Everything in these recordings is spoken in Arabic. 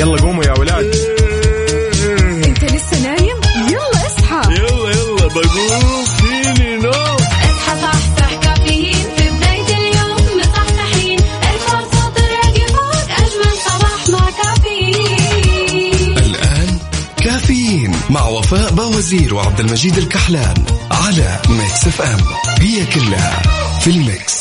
يلا قوموا يا ولاد. انت لسه نايم؟ يلا اصحى. يلا يلا بقوم فيني نوم اصحى صحصح كافيين. في بداية اليوم مصحصحين. الفرصة تراك فوق أجمل صباح مع كافيين. الآن كافيين مع وفاء باوزير وعبد المجيد الكحلان على Mix FM. هي كلها في ال mix.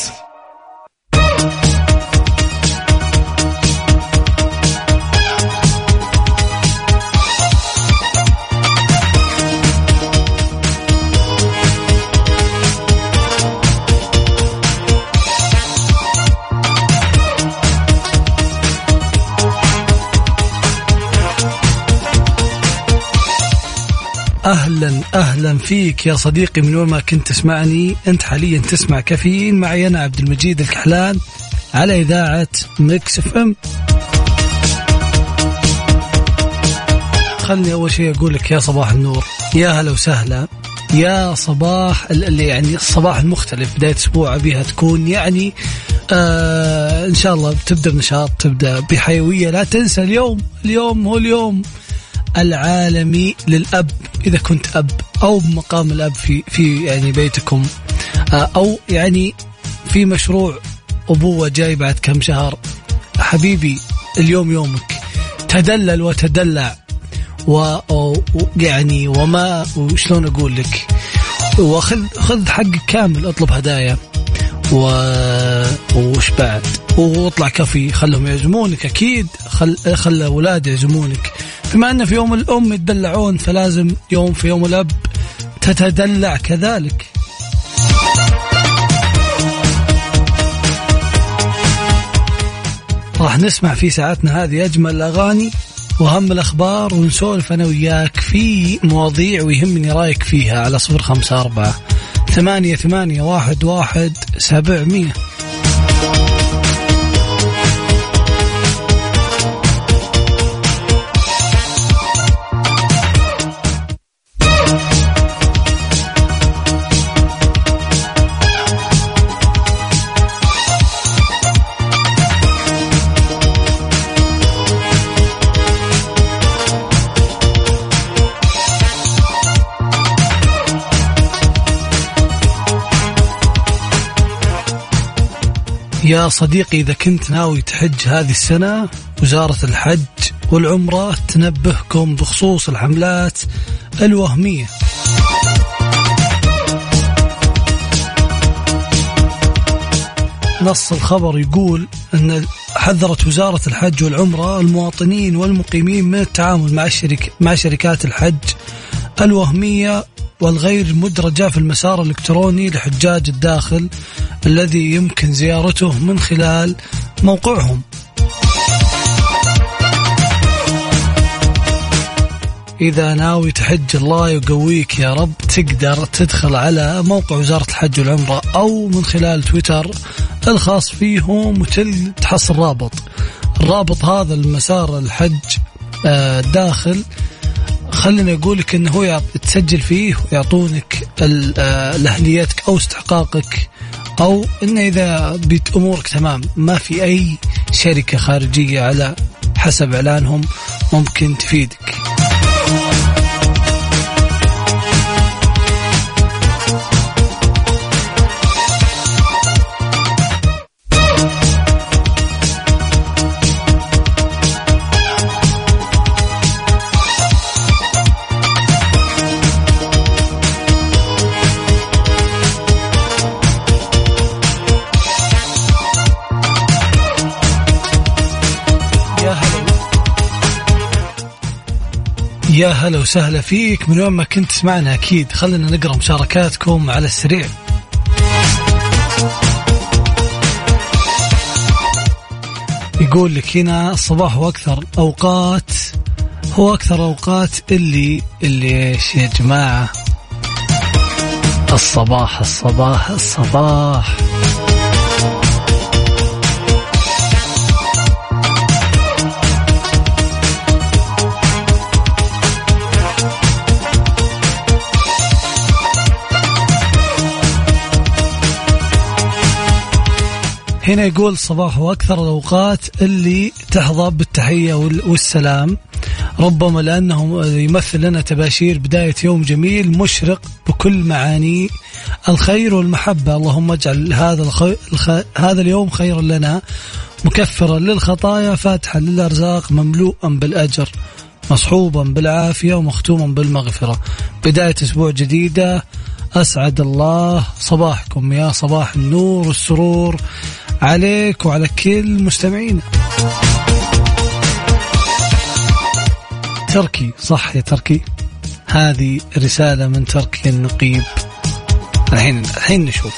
فيك يا صديقي من وين ما كنت تسمعني أنت حاليا تسمع كافيين. معي أنا عبد المجيد الكحلان على إذاعة Mix FM. خلني أول شيء أقول لك يا صباح النور. يا هلا وسهلا. يا صباح ال- اللي يعني الصباح المختلف. بداية أسبوع أبيها تكون يعني آه إن شاء الله تبدأ بنشاط تبدأ بحيوية. لا تنسى اليوم. اليوم هو اليوم. العالمي للأب إذا كنت أب أو بمقام الأب في في يعني بيتكم. آه، أو يعني في مشروع أبوة جاي بعد كم شهر. حبيبي اليوم يومك. تدلل وتدلع. و و- يعني وما وشلون أقول لك؟ وخذ خذ حقك كامل اطلب هدايا. و وش بعد؟ واطلع كافي خلهم يعزمونك أكيد. خل خل أولاد يعزمونك. بما أن في يوم الأم يتدلعون فلازم يوم في يوم الأب تتدلع كذلك. راح نسمع في ساعتنا هذه أجمل الأغاني وأهم الأخبار ونسولف أنا وياك في مواضيع ويهمني رأيك فيها على صفر خمسة أربعة ثمانية ثمانية واحد واحد سبعمية. يا صديقي إذا كنت ناوي تحج هذه السنة وزارة الحج والعمرة تنبهكم بخصوص الحملات الوهمية. نص الخبر يقول أن حذرت وزارة الحج والعمرة المواطنين والمقيمين من التعامل مع الشرك مع شركات الحج الوهمية والغير مدرجة في المسار الإلكتروني لحجاج الداخل الذي يمكن زيارته من خلال موقعهم. إذا ناوي تحج الله يقويك يا رب تقدر تدخل على موقع وزارة الحج والعمرة أو من خلال تويتر الخاص فيهم وتل تحصل رابط. الرابط هذا المسار الحج آه، داخل خليني أقول لك إنه هو تسجل فيه ويعطونك ال- آه، أو استحقاقك أو إنه إذا بيت أمورك تمام ما في أي شركة خارجية على حسب إعلانهم ممكن تفيدك. يا هلا وسهلا فيك. من وين ما كنت تسمعنا أكيد. خلينا نقرأ مشاركاتكم على السريع. يقول لك هنا الصباح هو أكثر أوقات هو أكثر أوقات اللي اللي إيش يا جماعة؟ الصباح الصباح الصباح. هنا يقول صباح هو أكثر الأوقات اللي تحظى بالتحية وال- والسلام. ربما لأنه يمثل لنا تباشير بداية يوم جميل مشرق بكل معاني الخير والمحبة. اللهم اجعل هذا الخي... الخ... هذا اليوم خيرا لنا مكفرا للخطايا فاتحا للأرزاق مملوءا بالأجر مصحوبا بالعافية ومختوما بالمغفرة. بداية أسبوع جديدة أسعد الله صباحكم يا صباح النور والسرور. عليك وعلى كل مستمعينا. تركي صح يا تركي؟ هذه رسالة من تركي النقيب. الحين الحين نشوف.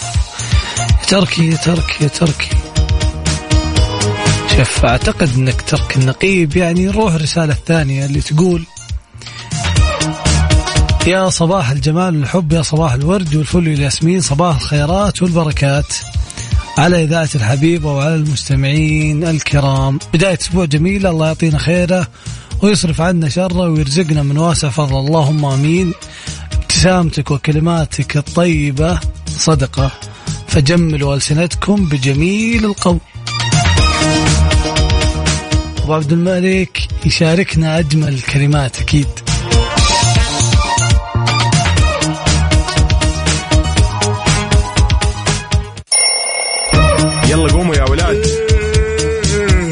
يا تركي يا تركي يا تركي. شوف أعتقد إنك ترك النقيب يعني نروح الرسالة الثانية اللي تقول يا صباح الجمال والحب يا صباح الورد والفل والياسمين صباح الخيرات والبركات. على إذاعة الحبيبة وعلى المستمعين الكرام. بداية أسبوع جميلة الله يعطينا خيره ويصرف عنا شره ويرزقنا من واسع فضل. اللهم آمين. ابتسامتك وكلماتك الطيبة صدقة. فجملوا ألسنتكم بجميل القول. أبو عبد الملك يشاركنا أجمل الكلمات أكيد. يلا قوموا يا ولاد.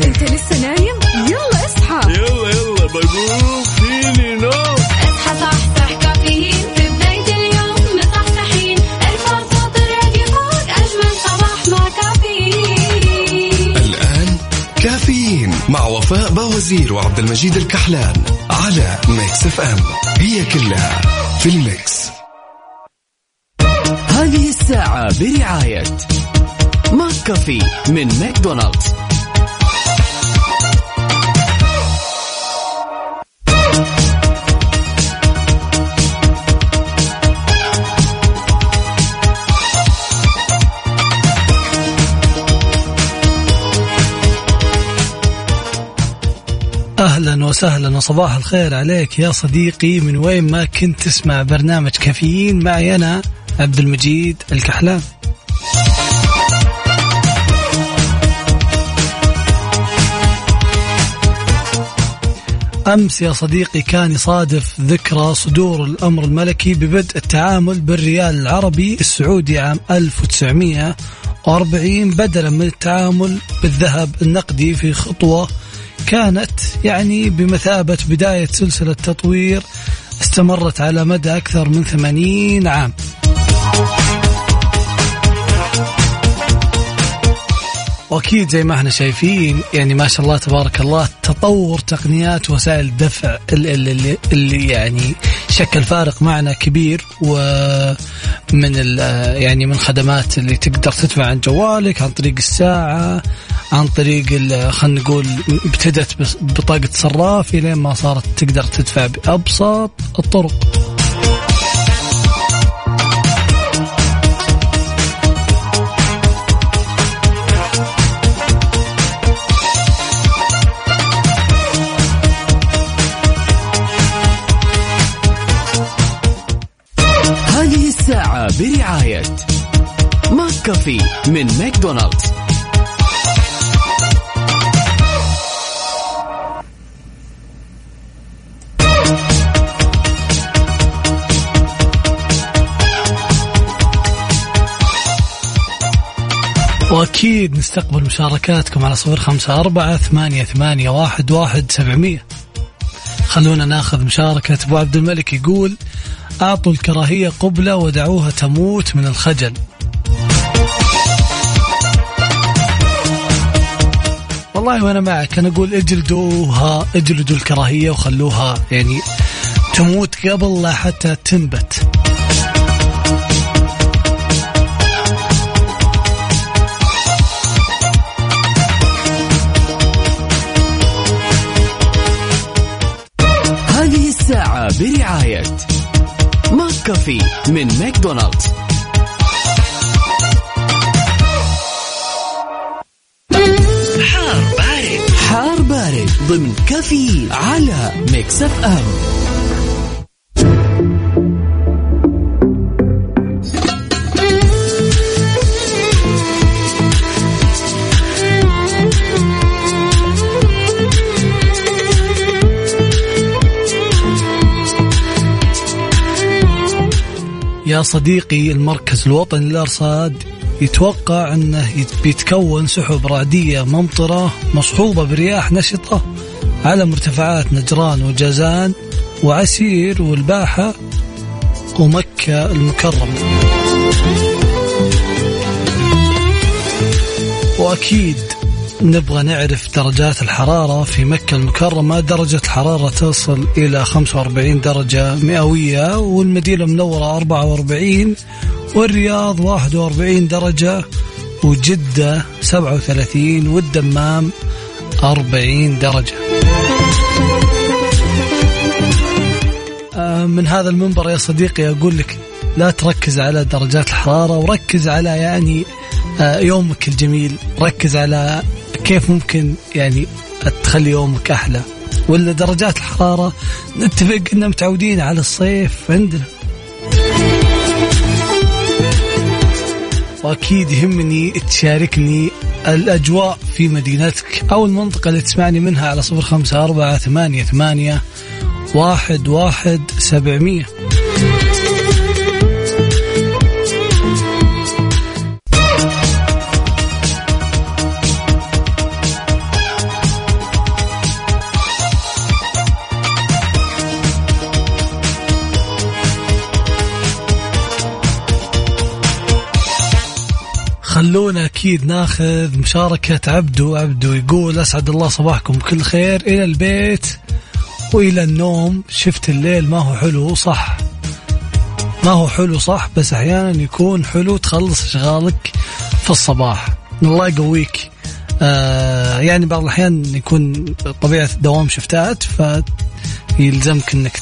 انت لسه نايم؟ يلا اصحى. يلا يلا بقوم. فيني نوم. اصحى صحصح كافيين. في بداية اليوم مصحصحين. ارفع صوت الراديو فوق أجمل صباح مع كافيين. الآن كافيين مع وفاء باوزير وعبد المجيد الكحلان على Mix FM. هي كلها في ال mix. هذه الساعة برعاية كافي من ماكدونالدز. أهلا وسهلا وصباح الخير عليك يا صديقي. من وين ما كنت تسمع برنامج كافيين معي أنا عبد المجيد الكحلان. أمس يا صديقي كان يصادف ذكرى صدور الأمر الملكي ببدء التعامل بالريال العربي السعودي عام 1940 بدلا من التعامل بالذهب النقدي في خطوة كانت يعني بمثابة بداية سلسلة تطوير استمرت على مدى أكثر من ثمانين عام. واكيد زي ما إحنا شايفين يعني ما شاء الله تبارك الله تطور تقنيات وسائل الدفع اللي, اللي, يعني شكل فارق معنا كبير ومن يعني من خدمات اللي تقدر تدفع عن جوالك عن طريق الساعة عن طريق خلينا نقول ابتدت بطاقة صراف الين ما صارت تقدر تدفع بأبسط الطرق. برعاية ماك كافي من ماكدونالدز. وأكيد نستقبل مشاركاتكم على صفر خمسة أربعة ثمانية, ثمانية واحد, واحد سبعمية. خلونا ناخذ مشاركة أبو عبد الملك يقول أعطوا الكراهية قبلة ودعوها تموت من الخجل. والله وأنا معك أنا أقول اجلدوها اجلدوا الكراهية وخلوها يعني تموت قبل لا حتى تنبت. كافي من ماكدونالدز. حار بارد. حار بارد ضمن كافي على Mix FM. يا صديقي المركز الوطني للأرصاد يتوقع أنه يت- بيتكون سحب رعدية ممطرة مصحوبة برياح نشطة على مرتفعات نجران وجازان وعسير والباحة ومكة المكرمة. وأكيد نبغى نعرف درجات الحرارة في مكة المكرمة. درجة الحرارة تصل إلى 45 درجة مئوية والمدينة المنورة 44 والرياض 41 درجة وجدة 37 والدمام 40 درجة. آه، من هذا المنبر يا صديقي أقول لك لا تركز على درجات الحرارة وركز على يعني آه، يومك الجميل. ركز على كيف ممكن يعني تخلي يومك أحلى؟ ولا درجات الحرارة نتفق أننا متعودين على الصيف عندنا. وأكيد يهمني تشاركني الأجواء في مدينتك أو المنطقة اللي تسمعني منها على صفر خمسة أربعة ثمانية ثمانية واحد واحد سبعمية. خلونا أكيد ناخذ مشاركة عبدو. عبدو يقول أسعد الله صباحكم بكل خير. إلى البيت وإلى النوم. شفت الليل ما هو حلو صح. ما هو حلو صح. بس أحيانا يكون حلو تخلص أشغالك في الصباح. الله يقويك. آه يعني بعض الأحيان يكون طبيعة الدوام شفتات ف يلزمك إنك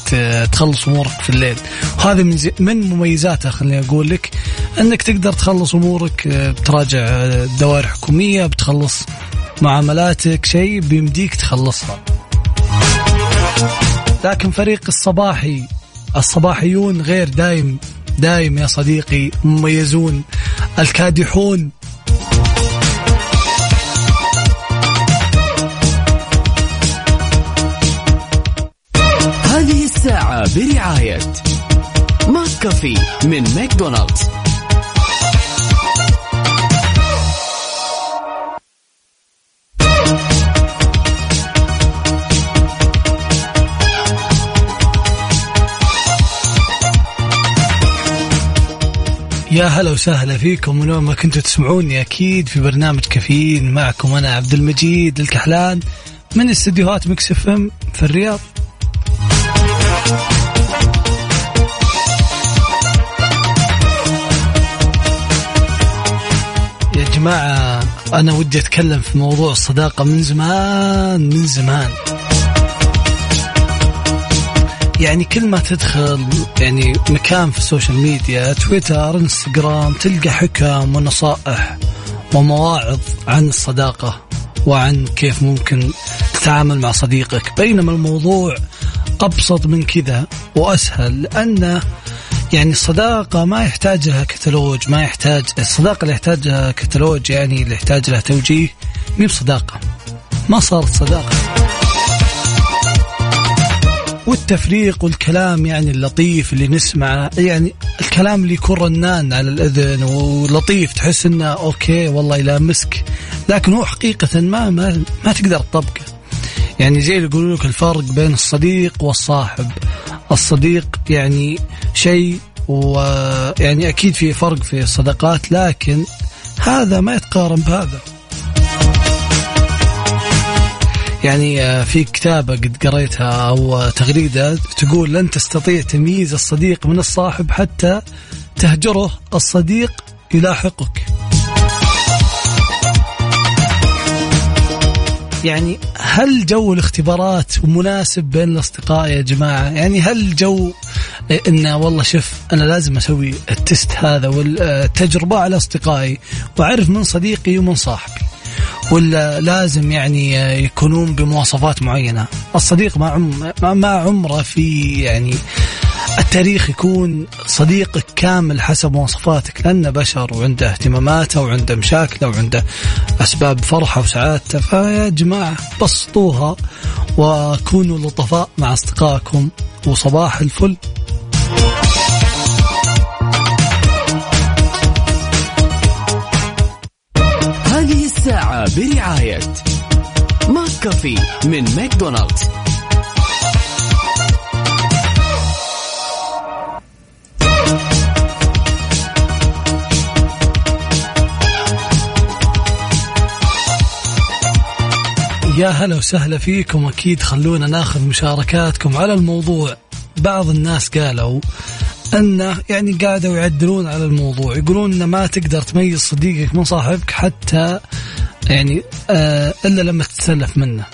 تخلص أمورك في الليل. وهذا من زي من مميزاتها خليني أقول لك إنك تقدر تخلص أمورك آه، بتراجع آه، دوائر حكومية بتخلص معاملاتك شيء بيمديك تخلصها. لكن فريق الصباحي الصباحيون غير دايم دايم يا صديقي مميزون الكادحون برعاية McCafé من ماكدونالدز. يا هلا وسهلا فيكم من وين ما كنتوا تسمعوني أكيد في برنامج كافيين معكم أنا عبد المجيد الكحلان من استديوهات Mix FM في الرياض. يا جماعة أنا ودي أتكلم في موضوع الصداقة من زمان من زمان. يعني كل ما تدخل يعني مكان في ال social media تويتر انستغرام تلقى حكم ونصائح ومواعظ عن الصداقة وعن كيف ممكن تتعامل مع صديقك. بينما الموضوع أبسط من كذا وأسهل لأن يعني الصداقة ما يحتاج لها كتالوج ما يحتاج الصداقة اللي يحتاج لها كتالوج يعني اللي يحتاج لها توجيه مي بصداقة ما صارت صداقة. والتفريق والكلام يعني اللطيف اللي نسمعه يعني الكلام اللي يكون رنان على الأذن ولطيف تحس إنه أوكي والله يلامسك لكن هو حقيقة ما ما, ما تقدر تطبقه. يعني زي اللي يقولوا لك الفرق بين الصديق والصاحب. الصديق يعني شيء ويعني أكيد في فرق في الصداقات لكن هذا ما يتقارن بهذا. يعني آه، في كتابة قد قريتها أو تغريدة تقول لن تستطيع تمييز الصديق من الصاحب حتى تهجره. الصديق يلاحقك. يعني هل جو الاختبارات مناسب بين الأصدقاء يا جماعة؟ يعني هل جو إنه والله شوف أنا لازم أسوي التست هذا والتجربة على أصدقائي وأعرف من صديقي ومن صاحبي ولا لازم يعني يكونون بمواصفات معينة؟ الصديق ما عم ما عمره في يعني التاريخ يكون صديقك كامل حسب مواصفاتك لأنه بشر وعنده اهتماماته وعنده مشاكله وعنده أسباب فرحة وسعادته. فيا جماعة بسطوها وكونوا لطفاء مع أصدقائكم وصباح الفل. هذه الساعة برعاية ماك كافي من ماكدونالدز. يا هلا وسهلا فيكم. أكيد خلونا ناخذ مشاركاتكم على الموضوع. بعض الناس قالوا انه يعني قاعدوا يعدلون على الموضوع. يقولون إنه ما تقدر تميز صديقك من صاحبك حتى يعني آه إلا لما تتسلف منه.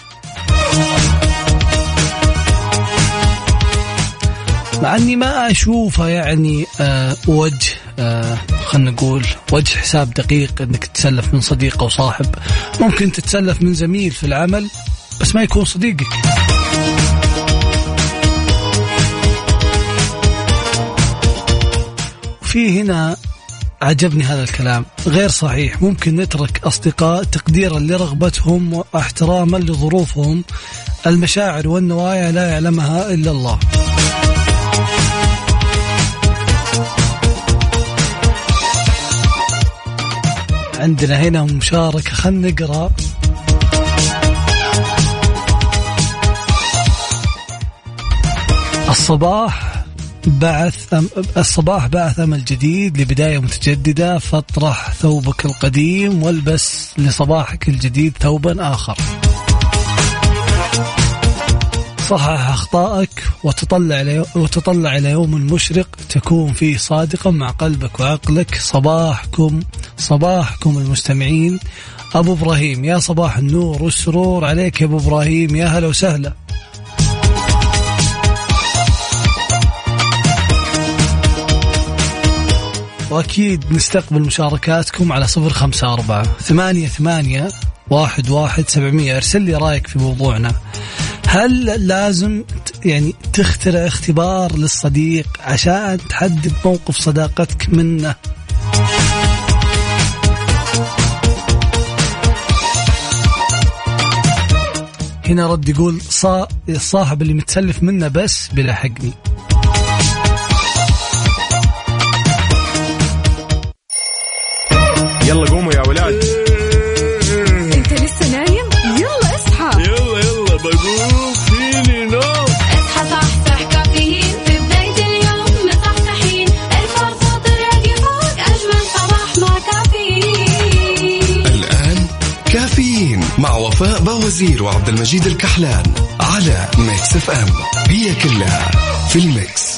مع إني ما أشوفه يعني آه وجه خلينا نقول وجه حساب دقيق إنك تتسلف من صديق أو صاحب. ممكن تتسلف من زميل في العمل بس ما يكون صديقك. في هنا عجبني هذا الكلام غير صحيح. ممكن نترك أصدقاء تقديرا لرغبتهم واحتراما لظروفهم. المشاعر والنوايا لا يعلمها إلا الله. عندنا هنا مشاركة خلنا نقرأ الصباح بعث أم الصباح بعث أمل جديد لبداية متجددة فاطرح ثوبك القديم والبس لصباحك الجديد ثوبا آخر. صحح أخطائك وتطلع إلى وتطلع إلى يوم مشرق تكون فيه صادقا مع قلبك وعقلك. صباحكم صباحكم المستمعين. أبو إبراهيم يا صباح النور والسرور عليك يا أبو إبراهيم. يا هلا وسهلا. وأكيد نستقبل مشاركاتكم على صفر خمسة أربعة ثمانية ثمانية واحد واحد سبعمية. ارسل لي رأيك في موضوعنا. هل لازم يعني تخترع اختبار للصديق عشان تحدد موقف صداقتك منه؟ هنا رد يقول صا الصاحب اللي متسلف منه بس بيلحقني يلا قوموا يا ولاد. وفاء باوزير وعبد المجيد الكحلان على Mix FM. هي كلها في ال mix.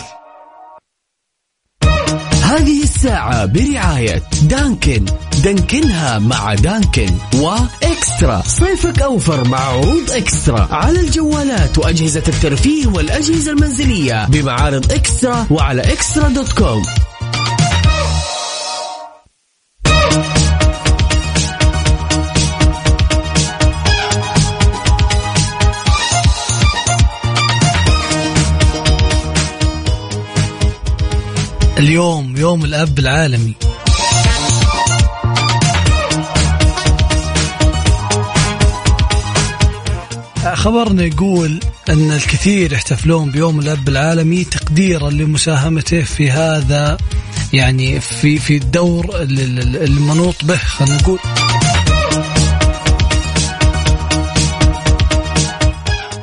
هذه الساعة برعاية دانكن. دانكنها مع دانكن وإكسترا. صيفك أوفر مع عروض إكسترا. على الجوالات وأجهزة الترفيه والأجهزة المنزلية بمعارض إكسترا وعلى إكسترا دوت كوم. اليوم يوم الأب العالمي. خبرنا يقول أن الكثير يحتفلون بيوم الأب العالمي تقديرا لمساهمته في هذا يعني في في الدور ال- ال- المنوط به خلينا نقول.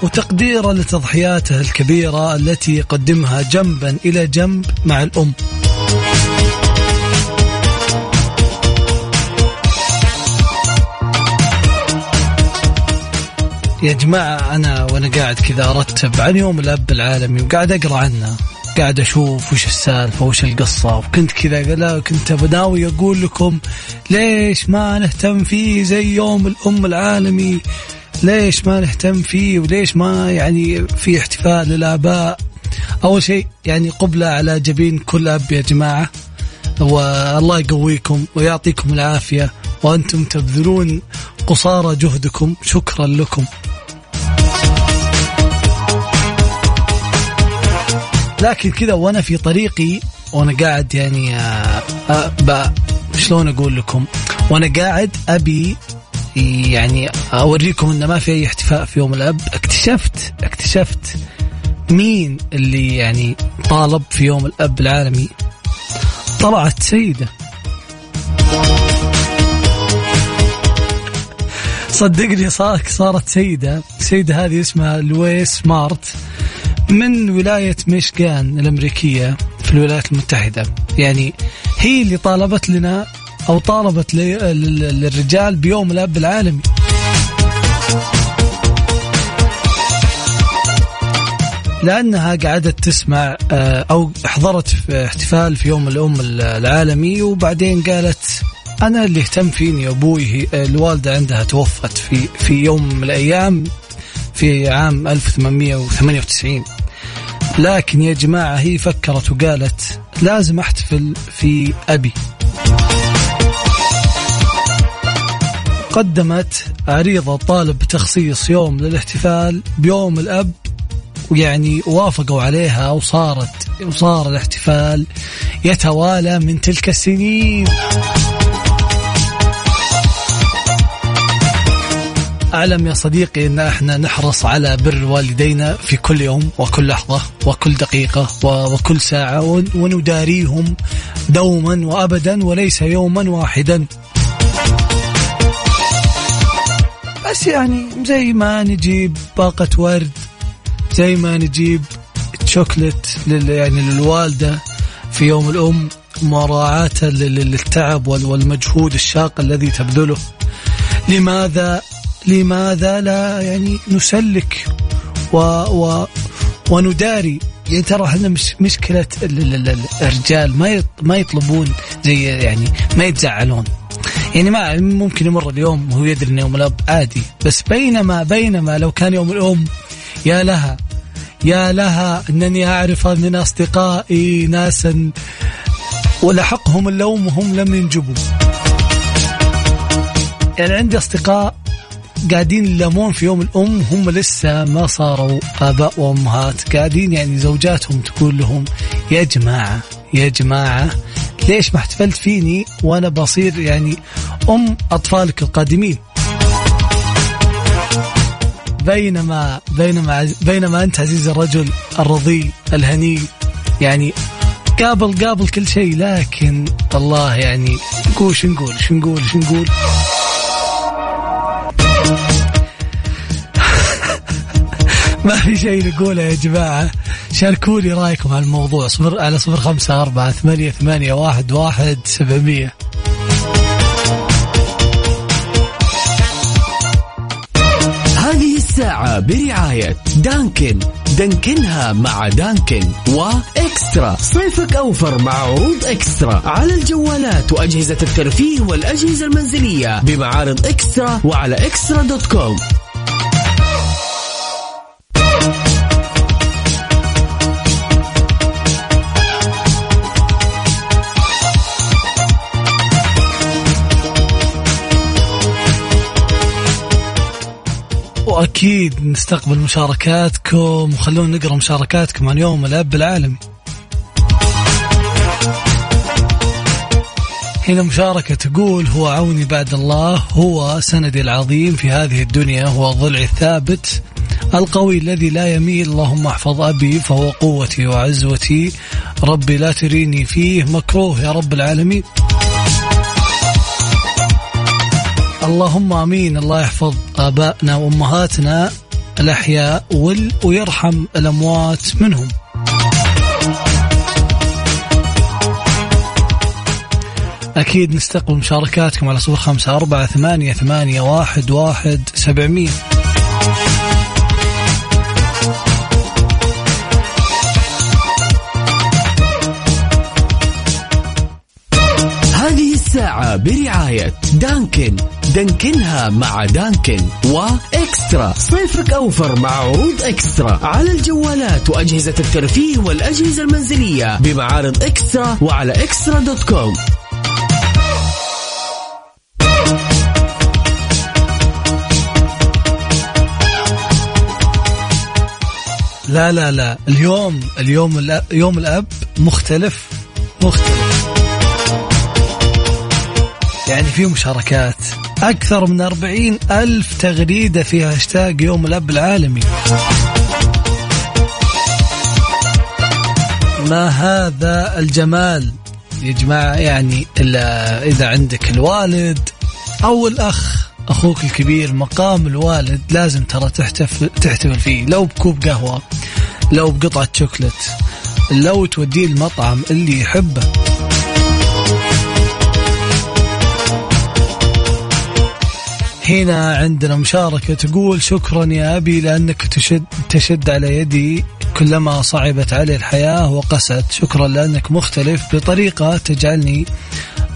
وتقديرا لتضحياته الكبيرة التي يقدمها جنبا إلى جنب مع الأم. يا جماعة أنا وأنا قاعد كذا أرتب عن يوم الأب العالمي وقاعد أقرأ عنه. قاعد أشوف وش السالفة وش القصة وكنت كذا لا كنت بناوي أقول لكم ليش ما نهتم فيه زي يوم الأم العالمي؟ ليش ما نهتم فيه وليش ما يعني في احتفال للآباء؟ أول شيء يعني قبلة على جبين كل أب يا جماعة والله يقويكم ويعطيكم العافية وأنتم تبذلون قصارى جهدكم شكرا لكم. لكن كذا وأنا في طريقي وأنا قاعد يعني آه، شلون أقول لكم؟ وأنا قاعد أبي يعني أوريكم انه ما في أي احتفاء في يوم الأب. اكتشفت اكتشفت مين اللي يعني طالب في يوم الأب العالمي. طلعت سيدة. صدقني صارت صارت سيدة. السيدة هذه اسمها لويس مارت من ولاية ميشيغان الأمريكية في الولايات المتحدة. يعني هي اللي طالبت لنا أو طالبت للرجال بيوم الأب العالمي. لأنها قعدت تسمع آه، أو حضرت في احتفال في يوم الأم العالمي وبعدين قالت أنا اللي اهتم فيني أبوي هي- الوالدة عندها توفت في في يوم من الأيام في عام 1898 لكن يا جماعة هي فكرت وقالت لازم أحتفل في أبي. قدمت عريضة طالب بتخصيص يوم للاحتفال بيوم الأب ويعني وافقوا عليها وصارت وصار الاحتفال يتوالى من تلك السنين. أعلم يا صديقي أن إحنا نحرص على بر والدينا في كل يوم وكل لحظة وكل دقيقة وكل ساعة ون- ونداريهم دوما وأبدا وليس يوما واحدا. بس يعني زي ما نجيب باقة ورد زي ما نجيب شوكلت لل يعني للوالدة في يوم الأم مراعاة لل- للتعب وال- والمجهود الشاق الذي تبذله. لماذا لماذا لا يعني نسلك و و ونداري؟ يعني ترى إحنا مش ال- الرجال ما ما يطلبون زي يعني ما يتزعلون؟ يعني ما ممكن يمر اليوم وهو يدري إنه يوم الأب عادي. بس بينما بينما لو كان يوم الأم يا لها يا لها إنني أعرف من أصدقائي ناسا ولحقهم اللوم وهم لم ينجبوا. يعني عندي أصدقاء قاعدين يلامون في يوم الأم هم لسه ما صاروا آباء وأمهات. قاعدين يعني زوجاتهم تقول لهم يا جماعة يا جماعة ليش ما احتفلت فيني وأنا بصير يعني أم أطفالك القادمين؟ بينما بينما بينما أنت عزيزي الرجل الرضي الهني يعني قابل قابل كل شيء لكن الله يعني نقول شو نقول؟ شو نقول؟ شو نقول؟ ما في شيء نقوله يا جماعة. شاركوني رأيكم على الموضوع. صفر على صفر خمسة أربعة ثمانية ثمانية واحد واحد سبعمية. هذه الساعة برعاية دانكن. دانكنها مع دانكن وإكسترا. صيفك أوفر مع عروض إكسترا. على الجوالات وأجهزة الترفيه والأجهزة المنزلية بمعارض إكسترا وعلى إكسترا دوت كوم. وأكيد نستقبل مشاركاتكم وخلونا نقرأ مشاركاتكم عن يوم الأب العالمي هنا مشاركة تقول هو عوني بعد الله هو سندي العظيم في هذه الدنيا هو ضلعي الثابت القوي الذي لا يميل اللهم احفظ أبي فهو قوتي وعزوتي ربي لا تريني فيه مكروه يا رب العالمين. اللهم آمين الله يحفظ آبائنا وأمهاتنا الأحياء وال- ويرحم الأموات منهم. أكيد نستقبل مشاركاتكم على صفر خمسة أربعة ثمانية ثمانية واحد واحد سبعمية. الساعة برعاية دانكن. دانكنها مع دانكن وإكسترا. صيفك أوفر مع عروض إكسترا. على الجوالات وأجهزة الترفيه والأجهزة المنزلية بمعارض إكسترا وعلى إكسترا دوت كوم. لا لا لا اليوم اليوم يوم الأب مختلف. مختلف. يعني في مشاركات. أكثر من أربعين ألف تغريدة فيها هاشتاج يوم الأب العالمي. ما هذا الجمال يا جماعة؟ يعني إلا إذا عندك الوالد أو الأخ أخوك الكبير مقام الوالد لازم ترى تحتفل تحتفل فيه. لو بكوب قهوة لو بقطعة شوكلت لو توديه المطعم اللي يحبه. هنا عندنا مشاركة تقول شكرا يا أبي لأنك تشد, تشد على يدي كلما صعبت علي الحياة وقست. شكرا لأنك مختلف بطريقة تجعلني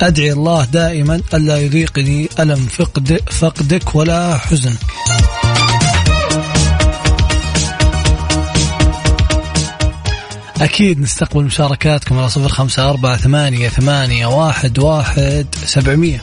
أدعي الله دائما ألا يذيقني ألم فقد فقدك ولا حزنك. أكيد نستقبل مشاركاتكم على صفر خمسة أربعة ثمانية ثمانية واحد واحد سبعمية.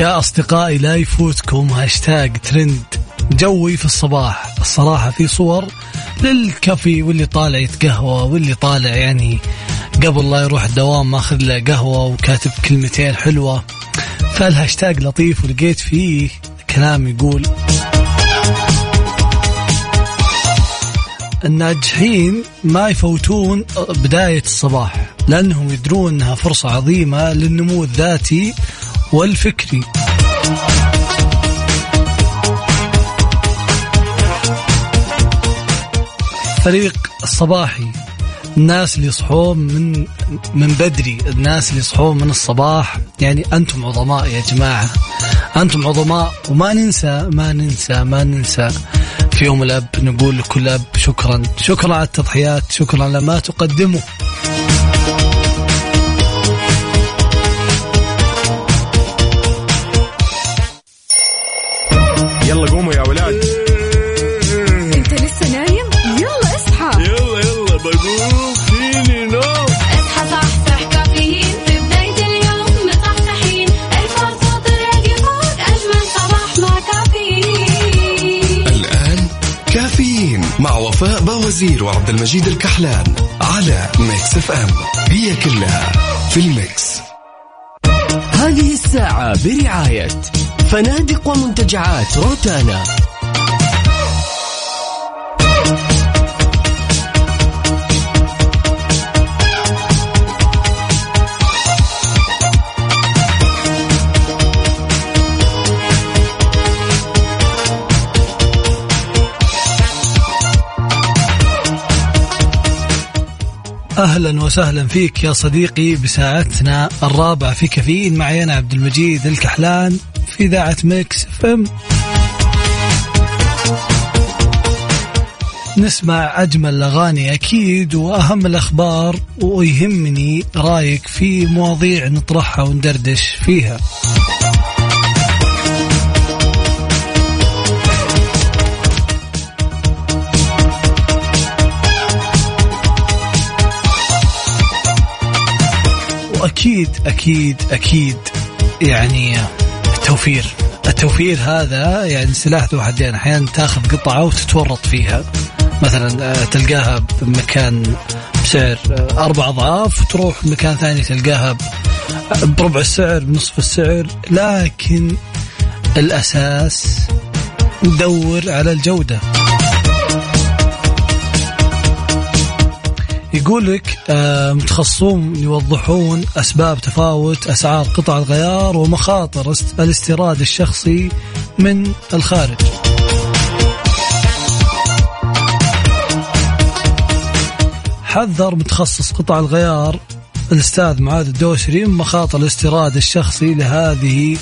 يا أصدقائي لا يفوتكم hashtag trend جوي في الصباح الصراحة في صور للكافي واللي طالع يتقهوى واللي طالع يعني قبل لا يروح الدوام ماخذ له قهوة وكاتب كلمتين حلوة. فالهاشتاج لطيف ولقيت فيه كلام يقول الناجحين ما يفوتون بداية الصباح لأنهم يدرون أنها فرصة عظيمة للنمو الذاتي والفكري. فريق الصباحي الناس اللي يصحون من من بدري الناس اللي يصحون من الصباح. يعني أنتم عظماء يا جماعة. أنتم عظماء وما ننسى ما ننسى ما ننسى في يوم الأب نقول لكل أب شكرا. شكرا على التضحيات شكرا لما تقدمه. وفاء باوزير وعبد المجيد الكحلان على Mix FM هي كلها في ال mix. هذه الساعة برعاية فنادق ومنتجعات روتانا. أهلا وسهلا فيك يا صديقي بساعتنا الرابعة في كافيين. معي أنا عبد المجيد الكحلان في إذاعة Mix FM. نسمع أجمل الأغاني أكيد وأهم الأخبار ويهمني رأيك في مواضيع نطرحها وندردش فيها. وأكيد أكيد أكيد يعني التوفير. التوفير هذا يعني سلاح ذو حدين. أحيانا تأخذ قطعة وتتورط فيها. مثلا آه، تلقاها بمكان بسعر آه، أربع أضعاف وتروح مكان ثاني تلقاها بربع السعر بنصف السعر. لكن الأساس ندور على الجودة. يقول لك متخصصون يوضحون أسباب تفاوت أسعار قطع الغيار ومخاطر است- الاستيراد الشخصي من الخارج. حذر متخصص قطع الغيار الأستاذ معاذ الدوسري من مخاطر الاستيراد الشخصي لهذه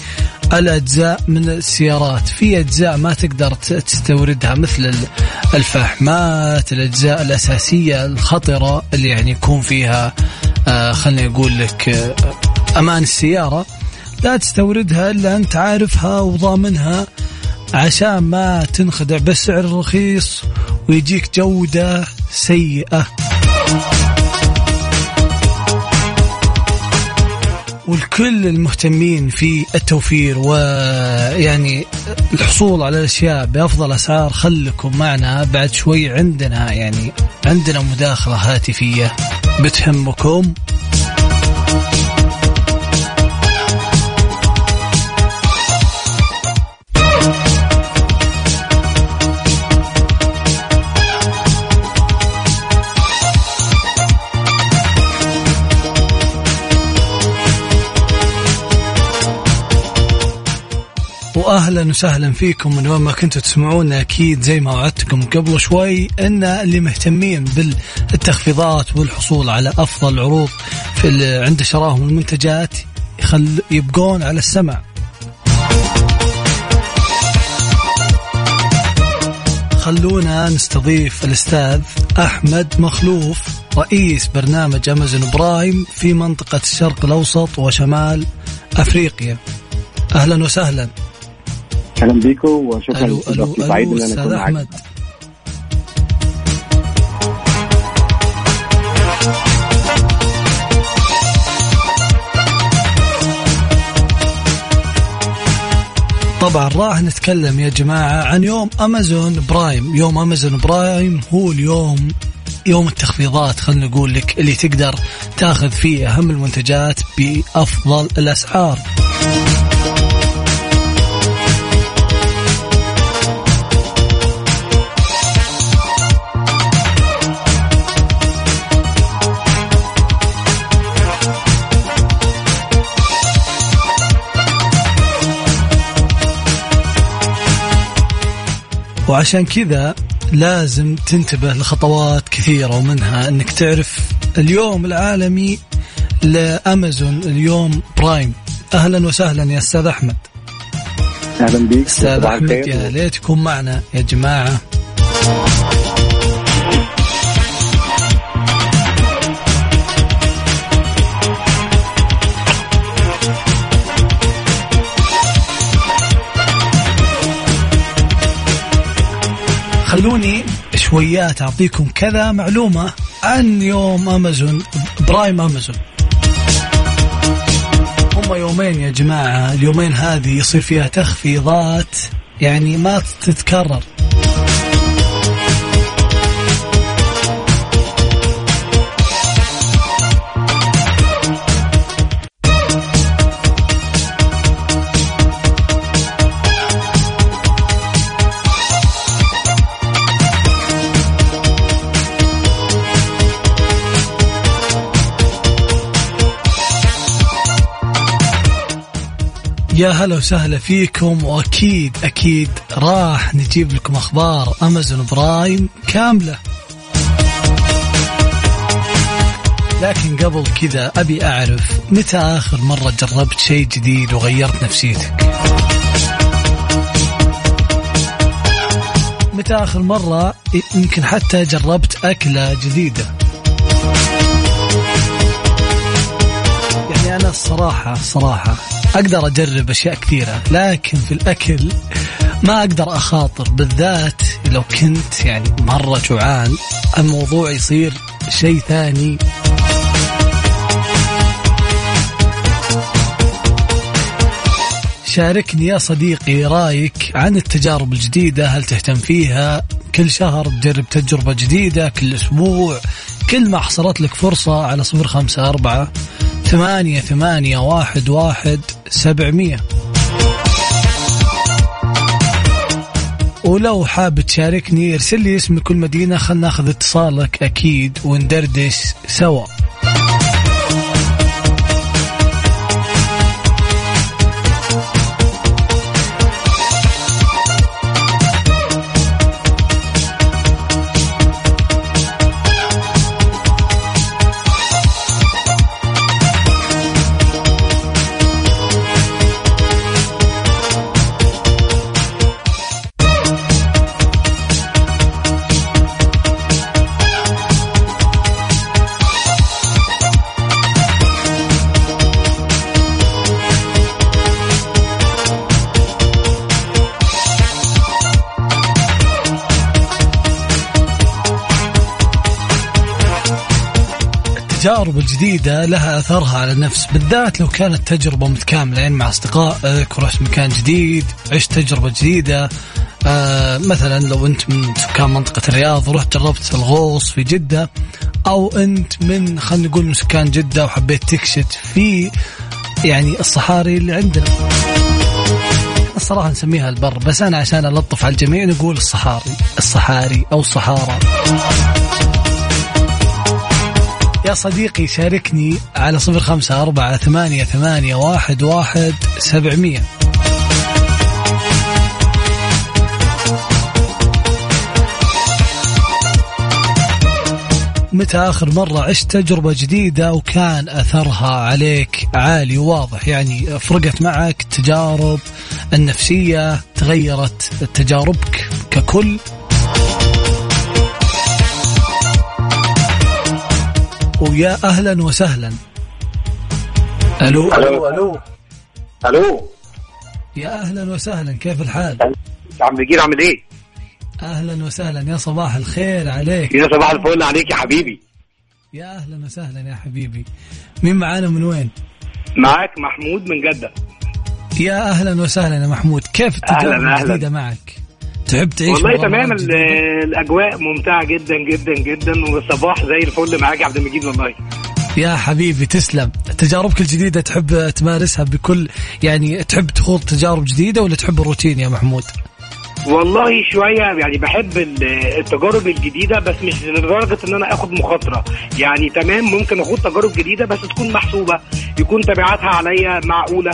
الأجزاء من السيارات، في أجزاء ما تقدر تستوردها مثل ال- الفحمات، الأجزاء الأساسية الخطرة اللي يعني يكون فيها آه خليني أقول لك آه أمان السيارة. لا تستوردها إلا أنت عارفها وضامنها عشان ما تنخدع بالسعر الرخيص ويجيك جودة سيئة. والكل المهتمين في التوفير ويعني الحصول على الأشياء بأفضل أسعار خلكم معنا بعد شوي عندنا يعني عندنا مداخلة هاتفية بتهمكم. واهلا وسهلا فيكم من وين ما كنتوا تسمعونا. أكيد زي ما وعدتكم قبل شوي إن اللي مهتمين بالتخفيضات والحصول على أفضل عروض في عند شراهم المنتجات يخل يبقون على السمع. خلونا نستضيف الأستاذ أحمد مخلوف رئيس برنامج أمازون برايم في منطقة الشرق الأوسط وشمال أفريقيا. أهلا وسهلا. أهلا بيكم وشكرا ألو ألو. سعيد إن أنا أكون طبعا راح نتكلم يا جماعة عن يوم Amazon Prime. يوم Amazon Prime هو اليوم يوم التخفيضات خلينا نقول لك اللي تقدر تاخذ فيه أهم المنتجات بأفضل الأسعار. وعشان كذا لازم تنتبه لخطوات كثيرة ومنها إنك تعرف اليوم العالمي لأمازون اليوم برايم. أهلا وسهلا يا أستاذ أحمد. أهلا بيك. أستاذ صباح أحمد الخير. يا ليت تكون معنا يا جماعة. خلوني شويات اعطيكم كذا معلومة عن يوم أمازون برايم أمازون. هم يومين يا جماعة اليومين هذه يصير فيها تخفيضات يعني ما تتكرر. يا هلا وسهلا فيكم وأكيد أكيد راح نجيب لكم أخبار امازون برايم كاملة. لكن قبل كذا أبي أعرف متى آخر مرة جربت شيء جديد وغيرت نفسيتك؟ متى آخر مرة يمكن حتى جربت أكلة جديدة؟ يعني أنا الصراحه الصراحه أقدر أجرب أشياء كثيرة لكن في الأكل ما أقدر أخاطر بالذات لو كنت يعني مرة جوعان الموضوع يصير شيء ثاني. شاركني يا صديقي رأيك عن التجارب الجديدة هل تهتم فيها؟ كل شهر تجرب تجربة جديدة كل أسبوع كل ما حصلت لك فرصة على صفر خمسة أربعة ثمانية ثمانية واحد واحد سبعمية. ولو حاب تشاركني ارسل لي اسم كل مدينة خلنا ناخذ اتصالك أكيد وندردش سوا. التجارب الجديدة لها أثرها على النفس بالذات لو كانت تجربة متكاملة يعني مع أصدقائك ورحت مكان جديد عشت تجربة جديدة. آه مثلا لو أنت من سكان منطقة الرياض ورحت جربت الغوص في جدة أو أنت من خلينا نقول من سكان جدة وحبيت تكشت في يعني الصحاري اللي عندنا. الصراحة نسميها البر بس أنا عشان ألطف على الجميع نقول الصحاري الصحاري أو الصحارى صديقي شاركني على صفر خمسة أربعة ثمانية ثمانية واحد واحد سبعمية. متى آخر مرة عشت تجربة جديدة وكان أثرها عليك عالي وواضح يعني فرقت معك التجارب النفسية تغيرت تجاربك ككل؟ ويا أهلا وسهلا. ألو؟ ألو ألو. ألو يا أهلا وسهلا كيف الحال؟ عم بجير عامل إيه؟ أهلا وسهلا يا صباح الخير عليك. يا صباح الفل عليك يا حبيبي. يا أهلا وسهلا يا حبيبي. مين معانا من وين؟ معاك محمود من جدة. يا أهلا وسهلا يا محمود كيف أهلاً. الجديدة معك؟ تحب تعيش والله تمام؟ الأجواء ممتعة جدا جدا جدا والصباح زي الفل معاك يا عبد المجيد والله. يا حبيبي تسلم. تجاربك الجديدة تحب تمارسها بكل يعني تحب تخوض تجارب جديدة ولا تحب الروتين يا محمود؟ والله شوية يعني بحب ال- التجارب الجديدة بس مش لدرجة إن أنا آخد مخاطرة. يعني تمام ممكن اخد تجارب جديدة بس تكون محسوبة يكون تبعاتها عليا معقولة.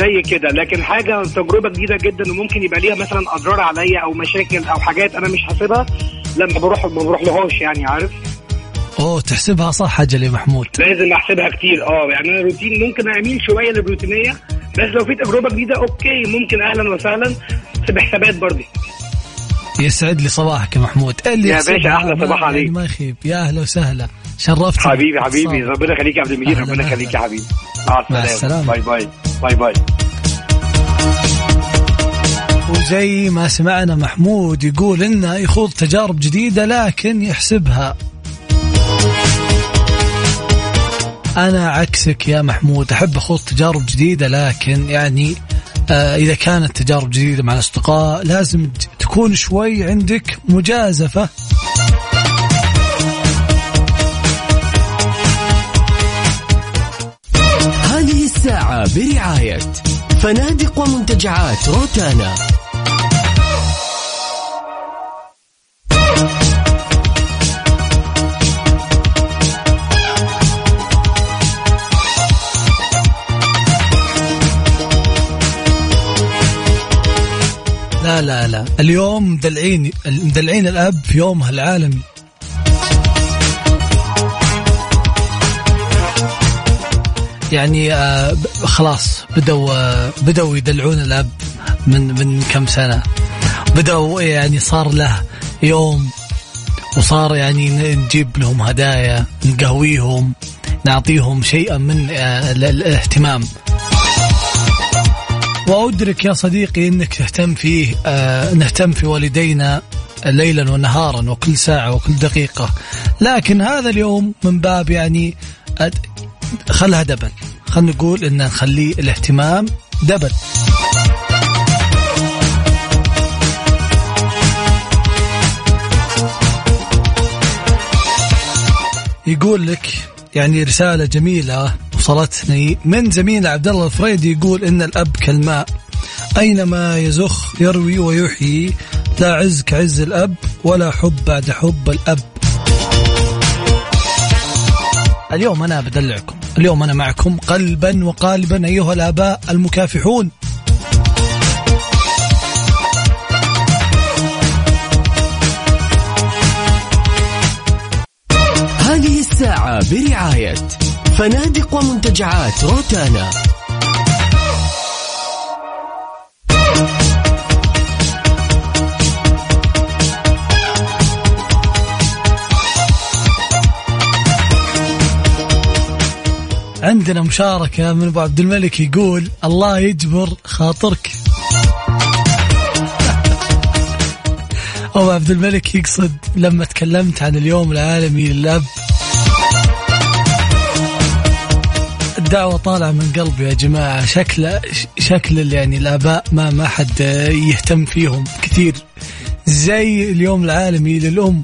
زي كده. لكن حاجة تجربة جديدة جدا وممكن يبقى ليها مثلا أضرار عليا أو مشاكل أو حاجات أنا مش حاسبها لما بروح ما بروح لهاش يعني عارف؟ أوه تحسبها صح أجل يا محمود. لازم أحسبها كتير. أه يعني أنا روتين ممكن اميل شوية للروتينية بس لو في تجربة جديدة okay ممكن أهلا وسهلا بس بحسابات برضه. يسعد لي صباحك يا محمود. اللي يا باشا، أحلى ما- صباح يعني عليك. ما يخيب. يا أهلا وسهلا. شرفت. حبيبي حبيبي. ربنا يخليك يا عبد المجيد ربنا يخليك يا. حبيبي. مع السلامة. السلامة. bye bye. bye bye. وزي ما سمعنا محمود يقول انه يخوض تجارب جديدة لكن يحسبها. أنا عكسك يا محمود. أحب أخوض تجارب جديدة لكن يعني آه إذا كانت تجارب جديدة مع الأصدقاء لازم تكون شوي عندك مجازفة. برعاية فنادق ومنتجعات روتانا. لا لا لا. اليوم مدلعين مدلعين الأب يومها العالمي. يعني آه خلاص بدوا آه بدوا يدلعون الأب من من كم سنة. بدأوا يعني صار له يوم وصار يعني نجيب لهم هدايا نقهويهم نعطيهم شيئا من آه، ال- الاهتمام. وأدرك يا صديقي أنك تهتم فيه آه نهتم في والدينا ليلا ونهارا وكل ساعة وكل دقيقة. لكن هذا اليوم من باب يعني خلها دبل. خلينا نقول أن نخليه الاهتمام دبل. يقول لك يعني رسالة جميلة وصلتني من زميل عبد الله الفريدي يقول إن الأب كالماء. أينما يزخ يروي ويحيي لا عز كعز الأب ولا حب بعد حب الأب. اليوم أنا بدلعكم اليوم أنا معكم قلبا وقالبا أيها الآباء المكافحون. هذه الساعة برعاية فنادق ومنتجعات روتانا. عندنا مشاركة من أبو عبد الملك يقول الله يجبر خاطرك. أبو عبد الملك يقصد لما تكلمت عن اليوم العالمي للأب الدعوة طالعة من قلبي يا جماعة. شكل شكل يعني الآباء ما ما حد يهتم فيهم كثير. زي اليوم العالمي للأم.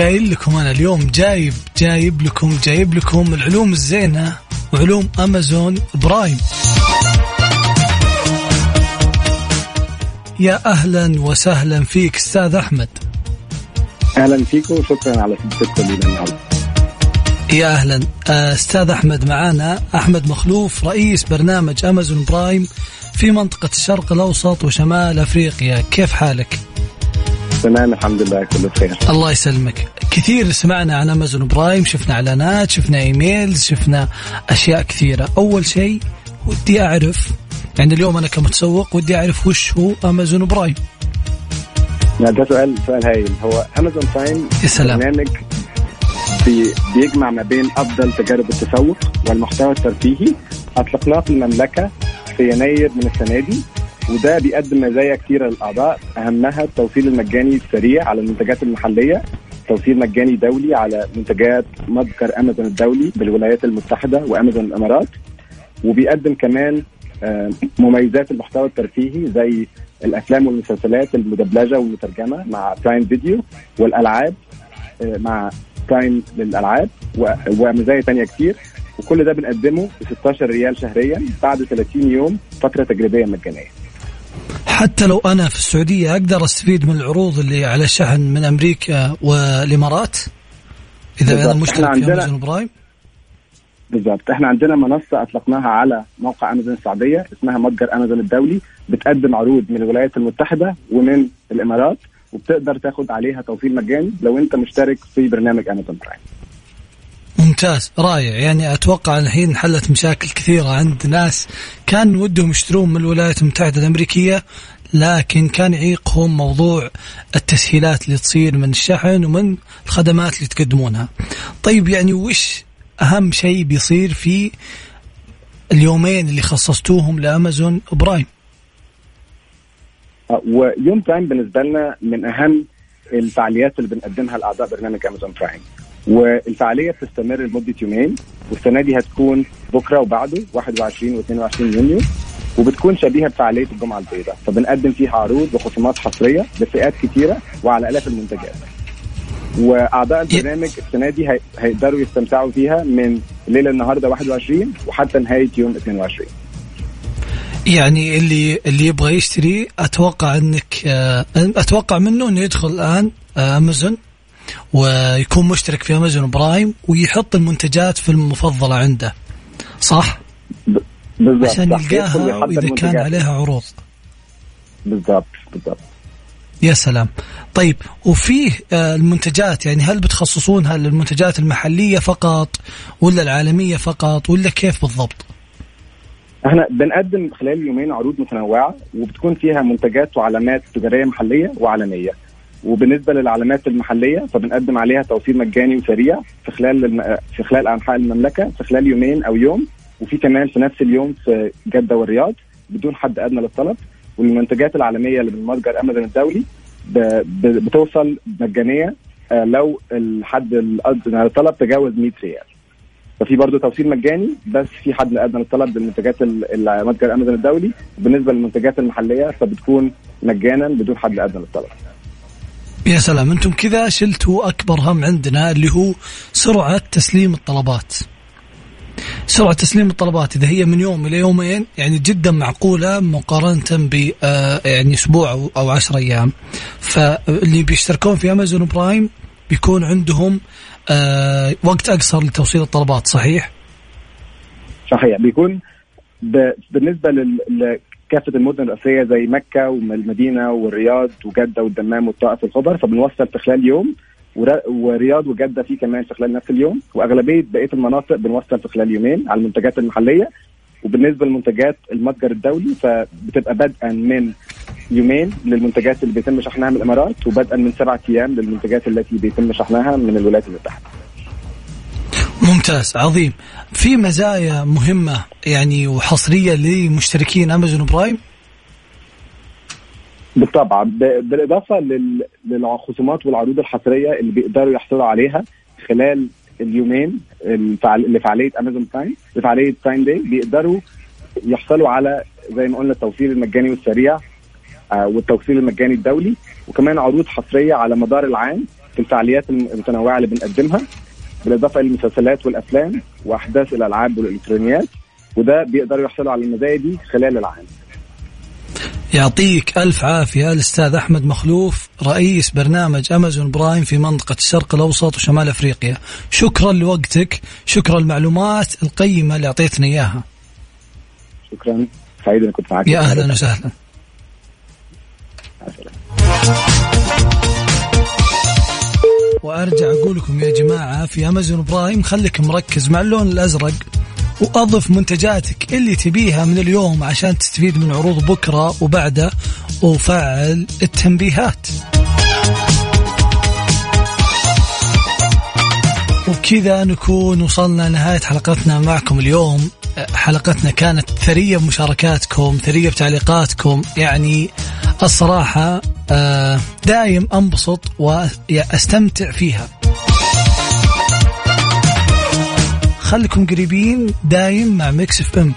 قايل لكم أنا اليوم جايب جايب لكم جايب لكم العلوم الزينة وعلوم Amazon Prime. يا أهلا وسهلا فيك أستاذ أحمد. أهلا فيكم وشكرا على سبتكم لنا النهارده. يا أهلا. آه، أستاذ أحمد معانا. أحمد مخلوف رئيس برنامج Amazon Prime في منطقة الشرق الأوسط وشمال أفريقيا. كيف حالك؟ تمام الحمد لله كله بخير. الله يسلمك. كثير سمعنا عن Amazon Prime شفنا إعلانات شفنا emails شفنا أشياء كثيرة. أول شيء ودي أعرف يعني اليوم أنا كمتسوق ودي أعرف وش هو امازون برايم لا ده سؤال سؤال هايل. هو Amazon Prime يا سلام. برنامج بي بيجمع ما بين أفضل تجارب التسوق والمحتوى الترفيهي أطلقناه في المملكة في يناير من السنة دي. وده بيقدم مزايا كثيره للأعضاء. أهمها التوصيل المجاني السريع على المنتجات المحلية توصيل مجاني دولي على منتجات متجر أمازون الدولي بالولايات المتحدة وأمازون الإمارات. وبيقدم كمان آه، مميزات المحتوى الترفيهي زي الأفلام والمسلسلات المدبلجة والمترجمة مع Prime Video والألعاب آه، مع Prime للألعاب ومزايا تانية كتير. وكل ده بنقدمه ب 16 ريال شهريا بعد 30 يوم فترة تجريبية مجانية. حتى لو أنا في السعودية أقدر أستفيد من العروض اللي على الشحن من أمريكا والإمارات؟ إذا بالضبط. أنا مشترك في Amazon Prime؟ بالظبط إحنا عندنا منصة أطلقناها على موقع أمازون السعودية اسمها متجر أمازون الدولي بتقدم عروض من الولايات المتحدة ومن الإمارات وبتقدر تاخد عليها توصيل مجاني لو أنت مشترك في برنامج Amazon Prime. ممتاز رائع يعني أتوقع الحين حلت مشاكل كثيرة عند ناس كان ودهم يشترون من الولايات المتحدة الأمريكية لكن كان يعيقهم موضوع التسهيلات اللي تصير من الشحن ومن الخدمات اللي تقدمونها. طيب يعني وش أهم شيء بيصير في اليومين اللي خصصتوهم ل Amazon Prime؟ آه، ويوم Prime بالنسبة لنا من أهم الفعاليات اللي بنقدمها لأعضاء برنامج Amazon Prime والفعالية بتستمر لمدة يومين. والسنة دي هتكون بكرة وبعده 21 و22 يونيو. وبتكون شبيهة بفعالية الجمعة البيضاء. فبنقدم فيها عروض وخصومات حصرية لفئات كتيرة وعلى آلاف المنتجات. وأعضاء البرنامج السنة دي هي- هيقدروا يستمتعوا فيها من ليلة النهارده 21 وحتى نهاية يوم 22 يعني اللي اللي يبغى يشتري أتوقع إنك آه، أتوقع منه إنه يدخل الآن آه، أمازون. ويكون مشترك في أمازون برايم ويحط المنتجات في المفضلة عنده صح؟ بالظبط عشان يلقاها وإذا كان. عليها عروض بالظبط بالظبط يا سلام طيب وفيه آه، المنتجات يعني هل بتخصصونها للمنتجات المحلية فقط ولا العالمية فقط ولا كيف بالضبط؟ إحنا بنقدم خلال يومين عروض متنوعة وبتكون فيها منتجات وعلامات تجارية محلية وعالمية وبالنسبة للعلامات المحلية فبنقدم عليها توصيل مجاني وسريع في خلال الم... في خلال أنحاء المملكة في خلال يومين أو يوم وفي كمان في نفس اليوم في جدة والرياض بدون حد أدنى للطلب. والمنتجات العالمية اللي من متجر أمازون الدولي ب... ب... بتوصل مجانية آه، لو الحد الادنى للطلب تجاوز 100 ريال. ففي برضه توصيل مجاني بس في حد أدنى للطلب بالمنتجات ال- ال- متجر أمازون الدولي. بالنسبة للمنتجات المحلية فبتكون مجانا بدون حد أدنى للطلب. يا سلام أنتم كذا شلتوا أكبر هم عندنا اللي هو سرعة تسليم الطلبات. سرعة تسليم الطلبات إذا هي من يوم إلى يومين يعني جدا معقولة مقارنة ب آه، يعني أسبوع أو أو 10 أيام. فاللي بيشتركون في امازون برايم بيكون عندهم آه، وقت أقصر لتوصيل الطلبات صحيح؟ صحيح بيكون ب... لكافه المدن الرئيسية زي مكة والمدينة والرياض وجدة والدمام والطائف والخبر فبنوصل في خلال يوم. ور... ورياض وجدة في كمان في خلال نفس اليوم. وأغلبية بقية المناطق بنوصل في خلال يومين على المنتجات المحلية. وبالنسبة لمنتجات المتجر الدولي فبتبقى بدءا من يومين للمنتجات اللي بيتم شحنها من الإمارات وبدءا من سبعة أيام للمنتجات التي بيتم شحنها من الولايات المتحدة. ممتاز عظيم. في مزايا مهمة يعني وحصرية لمشتركين Amazon Prime؟ بالطبع. ب- بالإضافة لل- للخصومات والعروض الحصرية اللي بيقدروا يحصلوا عليها خلال اليومين لفعاليه Amazon Prime لفعاليه Prime Day بيقدروا يحصلوا على زي ما قلنا التوصيل المجاني والسريع آه، والتوصيل المجاني الدولي وكمان عروض حصرية على مدار العام في الفعاليات الم- المتنوعة اللي بنقدمها. بالاضافه إلى المسلسلات والأفلام وأحداث الألعاب والإلكترونيات وده بيقدروا يحصلوا على المزايا دي خلال العام. يعطيك ألف عافية الأستاذ أحمد مخلوف رئيس برنامج أمازون برايم في منطقة الشرق الأوسط وشمال أفريقيا. شكرا لوقتك شكرا المعلومات القيمة اللي أعطيتنا إياها. شكرا. سعيد إني كنت معاك يا أهلا وسهلا. وأرجع أقول لكم يا جماعة في امازون برايم خليك مركز مع اللون الأزرق وأضف منتجاتك اللي تبيها من اليوم عشان تستفيد من عروض بكرة وبعده وفعل التنبيهات. وبكذا نكون وصلنا نهاية حلقتنا معكم اليوم. حلقتنا كانت ثرية بمشاركاتكم ثرية بتعليقاتكم يعني الصراحة آه، دايم أنبسط وأستمتع فيها. خليكم قريبين دايم مع Mix FM.